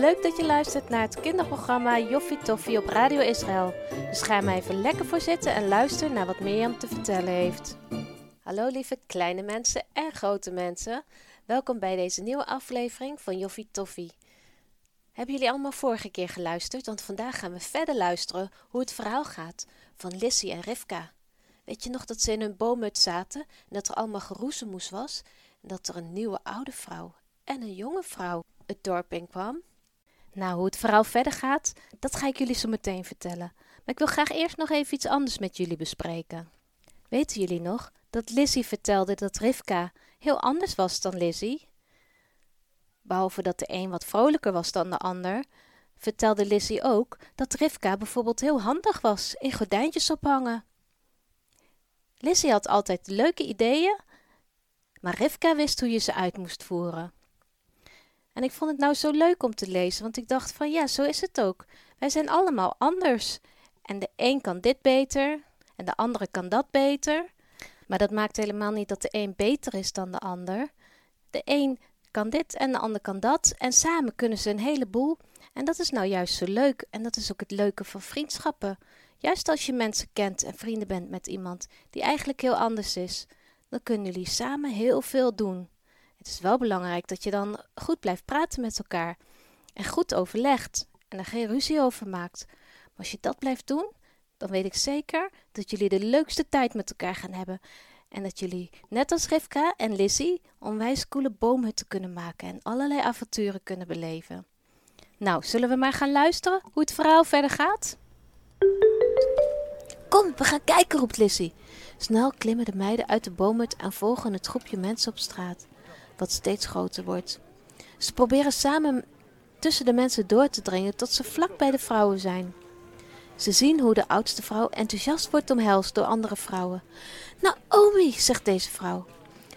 Leuk dat je luistert naar het kinderprogramma Joffie Toffie op Radio Israël. Dus ga maar even lekker voor zitten en luister naar wat Mirjam te vertellen heeft. Hallo lieve kleine mensen en grote mensen. Welkom bij deze nieuwe aflevering van Joffie Toffie. Hebben jullie allemaal vorige keer geluisterd? Want vandaag gaan we verder luisteren hoe het verhaal gaat van Lissy en Rivka. Weet je nog dat ze in hun boomhut zaten en dat er allemaal geroezemoes was? En dat er een nieuwe oude vrouw en een jonge vrouw het dorp in kwam? Nou, hoe het verhaal verder gaat, dat ga ik jullie zo meteen vertellen. Maar ik wil graag eerst nog even iets anders met jullie bespreken. Weten jullie nog dat Lizzie vertelde dat Rivka heel anders was dan Lizzie? Behalve dat de een wat vrolijker was dan de ander, vertelde Lizzie ook dat Rivka bijvoorbeeld heel handig was in gordijntjes ophangen. Lizzie had altijd leuke ideeën, maar Rivka wist hoe je ze uit moest voeren. En ik vond het nou zo leuk om te lezen, want ik dacht van ja, zo is het ook. Wij zijn allemaal anders. En de een kan dit beter en de andere kan dat beter. Maar dat maakt helemaal niet dat de een beter is dan de ander. De een kan dit en de ander kan dat. En samen kunnen ze een heleboel. En dat is nou juist zo leuk. En dat is ook het leuke van vriendschappen. Juist als je mensen kent en vrienden bent met iemand die eigenlijk heel anders is, dan kunnen jullie samen heel veel doen. Het is wel belangrijk dat je dan goed blijft praten met elkaar en goed overlegt en er geen ruzie over maakt. Maar als je dat blijft doen, dan weet ik zeker dat jullie de leukste tijd met elkaar gaan hebben. En dat jullie, net als Rivka en Lizzie, onwijs coole boomhutten kunnen maken en allerlei avonturen kunnen beleven. Nou, zullen we maar gaan luisteren hoe het verhaal verder gaat? Kom, we gaan kijken, roept Lizzie. Snel klimmen de meiden uit de boomhut en volgen het groepje mensen op straat wat steeds groter wordt. Ze proberen samen tussen de mensen door te dringen tot ze vlak bij de vrouwen zijn. Ze zien hoe de oudste vrouw enthousiast wordt omhelst door andere vrouwen. Naomi, zegt deze vrouw,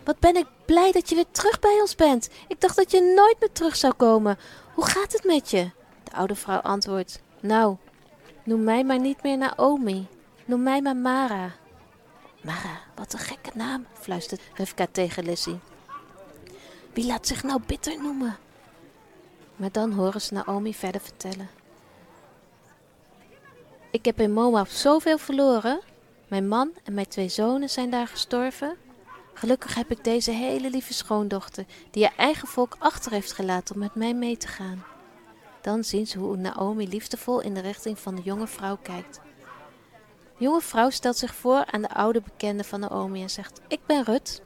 wat ben ik blij dat je weer terug bij ons bent. Ik dacht dat je nooit meer terug zou komen. Hoe gaat het met je? De oude vrouw antwoordt, nou, noem mij maar niet meer Naomi. Noem mij maar Mara. Mara, wat een gekke naam, fluistert Rivka tegen Lizzie. Wie laat zich nou bitter noemen? Maar dan horen ze Naomi verder vertellen. Ik heb in Moab zoveel verloren. Mijn man en mijn twee zonen zijn daar gestorven. Gelukkig heb ik deze hele lieve schoondochter, die haar eigen volk achter heeft gelaten om met mij mee te gaan. Dan zien ze hoe Naomi liefdevol in de richting van de jonge vrouw kijkt. De jonge vrouw stelt zich voor aan de oude bekende van Naomi en zegt: Ik ben Rut.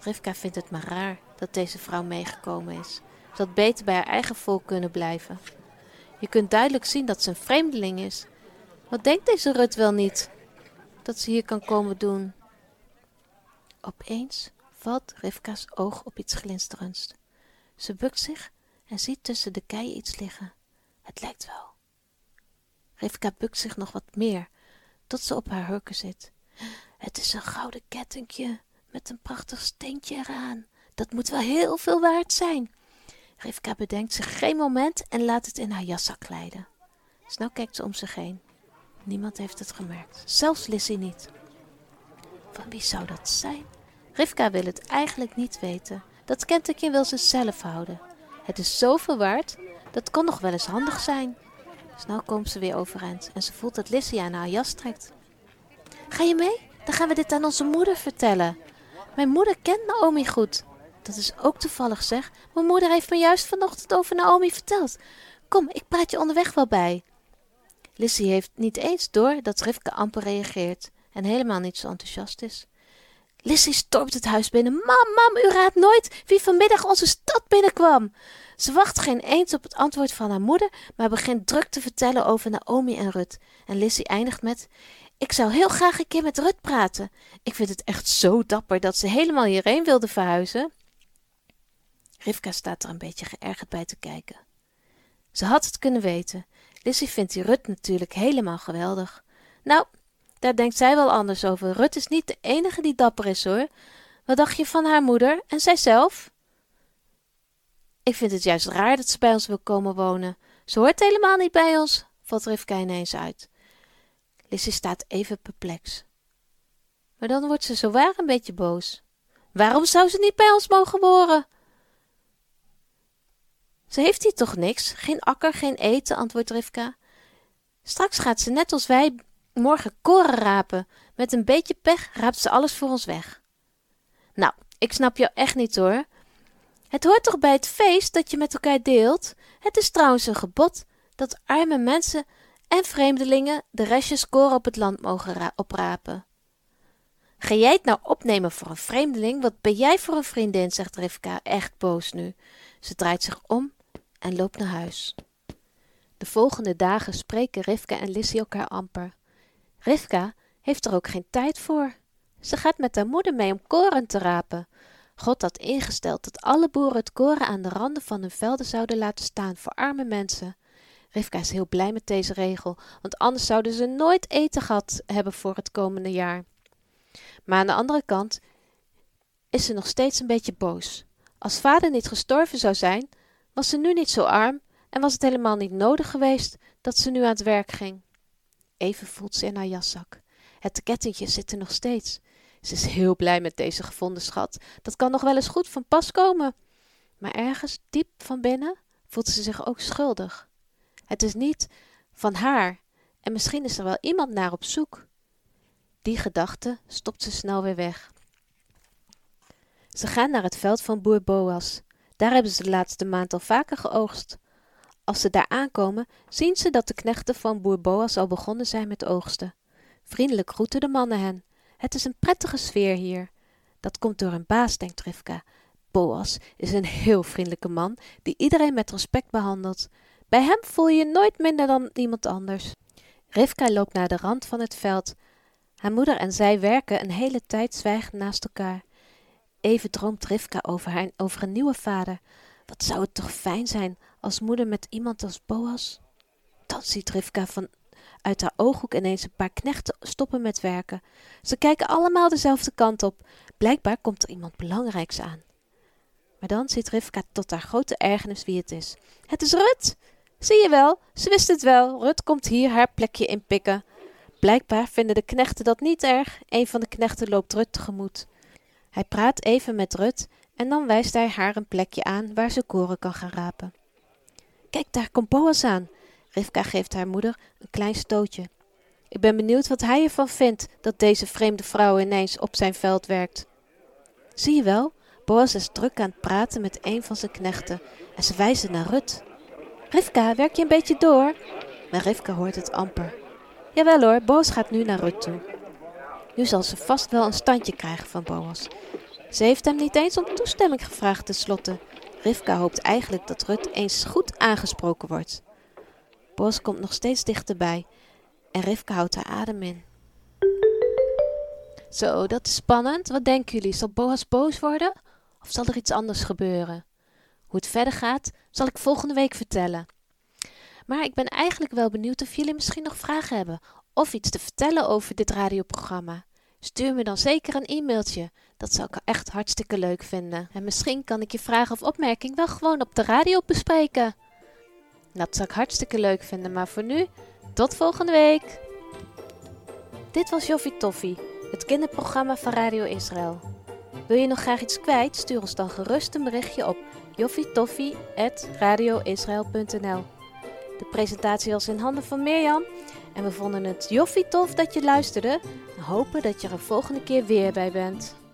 Rivka vindt het maar raar dat deze vrouw meegekomen is. Ze had beter bij haar eigen volk kunnen blijven. Je kunt duidelijk zien dat ze een vreemdeling is. Wat denkt deze Rut wel niet dat ze hier kan komen doen? Opeens valt Rivka's oog op iets glinsterends. Ze bukt zich en ziet tussen de keien iets liggen. Het lijkt wel. Rivka bukt zich nog wat meer, tot ze op haar hurken zit. Het is een gouden kettingje met een prachtig steentje eraan. Dat moet wel heel veel waard zijn. Rivka bedenkt zich geen moment en laat het in haar jaszak glijden. Snel kijkt ze om zich heen. Niemand heeft het gemerkt, zelfs Lissy niet. Van wie zou dat zijn? Rivka wil het eigenlijk niet weten. Dat kentekje wil ze zelf houden. Het is zoveel waard, dat kan nog wel eens handig zijn. Snel komt ze weer overeind en ze voelt dat Lissy aan haar jas trekt. Ga je mee? Dan gaan we dit aan onze moeder vertellen. Mijn moeder kent Naomi goed. Dat is ook toevallig zeg. Mijn moeder heeft me juist vanochtend over Naomi verteld. Kom, ik praat je onderweg wel bij. Lissy heeft niet eens door dat Rivka amper reageert en helemaal niet zo enthousiast is. Lissy stormt het huis binnen. Mam, mam, u raadt nooit wie vanmiddag onze stad binnenkwam. Ze wacht geen eens op het antwoord van haar moeder, maar begint druk te vertellen over Naomi en Rut. En Lissy eindigt met: Ik zou heel graag een keer met Rut praten. Ik vind het echt zo dapper dat ze helemaal hierheen wilde verhuizen. Rivka staat er een beetje geërgerd bij te kijken. Ze had het kunnen weten. Lissy vindt die Rut natuurlijk helemaal geweldig. Nou, daar denkt zij wel anders over. Rut is niet de enige die dapper is hoor. Wat dacht je van haar moeder en zijzelf? Ik vind het juist raar dat ze bij ons wil komen wonen. Ze hoort helemaal niet bij ons, valt Rivka ineens uit. Lissy staat even perplex. Maar dan wordt ze zowaar een beetje boos. Waarom zou ze niet bij ons mogen horen? Ze heeft hier toch niks? Geen akker, geen eten, antwoordt Rivka. Straks gaat ze net als wij morgen koren rapen. Met een beetje pech raapt ze alles voor ons weg. Nou, ik snap jou echt niet hoor. Het hoort toch bij het feest dat je met elkaar deelt? Het is trouwens een gebod dat arme mensen en vreemdelingen de restjes koren op het land mogen oprapen. Ga jij het nou opnemen voor een vreemdeling? Wat ben jij voor een vriendin? zegt Rivka, echt boos nu. Ze draait zich om en loopt naar huis. De volgende dagen spreken Rivka en Lissy elkaar amper. Rivka heeft er ook geen tijd voor. Ze gaat met haar moeder mee om koren te rapen. God had ingesteld dat alle boeren het koren aan de randen van hun velden zouden laten staan voor arme mensen. Rivka is heel blij met deze regel, want anders zouden ze nooit eten gehad hebben voor het komende jaar. Maar aan de andere kant is ze nog steeds een beetje boos. Als vader niet gestorven zou zijn, was ze nu niet zo arm en was het helemaal niet nodig geweest dat ze nu aan het werk ging. Even voelt ze in haar jaszak. Het kettingje zit er nog steeds. Ze is heel blij met deze gevonden schat. Dat kan nog wel eens goed van pas komen. Maar ergens diep van binnen voelt ze zich ook schuldig. Het is niet van haar en misschien is er wel iemand naar op zoek. Die gedachte stopt ze snel weer weg. Ze gaan naar het veld van boer Boas. Daar hebben ze de laatste maand al vaker geoogst. Als ze daar aankomen, zien ze dat de knechten van boer Boas al begonnen zijn met oogsten. Vriendelijk groeten de mannen hen. Het is een prettige sfeer hier. Dat komt door een baas, denkt Rivka. Boas is een heel vriendelijke man die iedereen met respect behandelt. Bij hem voel je je nooit minder dan iemand anders. Rivka loopt naar de rand van het veld. Haar moeder en zij werken een hele tijd zwijgend naast elkaar. Even droomt Rivka over, haar, over een nieuwe vader. Wat zou het toch fijn zijn als moeder met iemand als Boas? Dan ziet Rivka van uit haar ooghoek ineens een paar knechten stoppen met werken. Ze kijken allemaal dezelfde kant op. Blijkbaar komt er iemand belangrijks aan. Maar dan ziet Rivka tot haar grote ergernis wie het is. Het is Rut! Zie je wel, ze wist het wel. Rut komt hier haar plekje inpikken. Blijkbaar vinden de knechten dat niet erg. Een van de knechten loopt Rut tegemoet. Hij praat even met Rut en dan wijst hij haar een plekje aan waar ze koren kan gaan rapen. Kijk, daar komt Boas aan. Rivka geeft haar moeder een klein stootje. Ik ben benieuwd wat hij ervan vindt dat deze vreemde vrouw ineens op zijn veld werkt. Zie je wel, Boas is druk aan het praten met een van zijn knechten en ze wijzen naar Rut. Rivka, werk je een beetje door? Maar Rivka hoort het amper. Jawel hoor, Boas gaat nu naar Rut toe. Nu zal ze vast wel een standje krijgen van Boas. Ze heeft hem niet eens om toestemming gevraagd tenslotte. Rivka hoopt eigenlijk dat Rut eens goed aangesproken wordt. Boas komt nog steeds dichterbij en Rivka houdt haar adem in. Zo, dat is spannend. Wat denken jullie? Zal Boas boos worden? Of zal er iets anders gebeuren? Hoe het verder gaat, zal ik volgende week vertellen. Maar ik ben eigenlijk wel benieuwd of jullie misschien nog vragen hebben of iets te vertellen over dit radioprogramma. Stuur me dan zeker een e-mailtje. Dat zou ik echt hartstikke leuk vinden. En misschien kan ik je vraag of opmerking wel gewoon op de radio bespreken. Dat zou ik hartstikke leuk vinden, maar voor nu, tot volgende week. Dit was Joffie Toffie, het kinderprogramma van Radio Israël. Wil je nog graag iets kwijt? Stuur ons dan gerust een berichtje op joffietoffie.radioisrael.nl De presentatie was in handen van Mirjam en we vonden het joffie tof dat je luisterde en hopen dat je er volgende keer weer bij bent.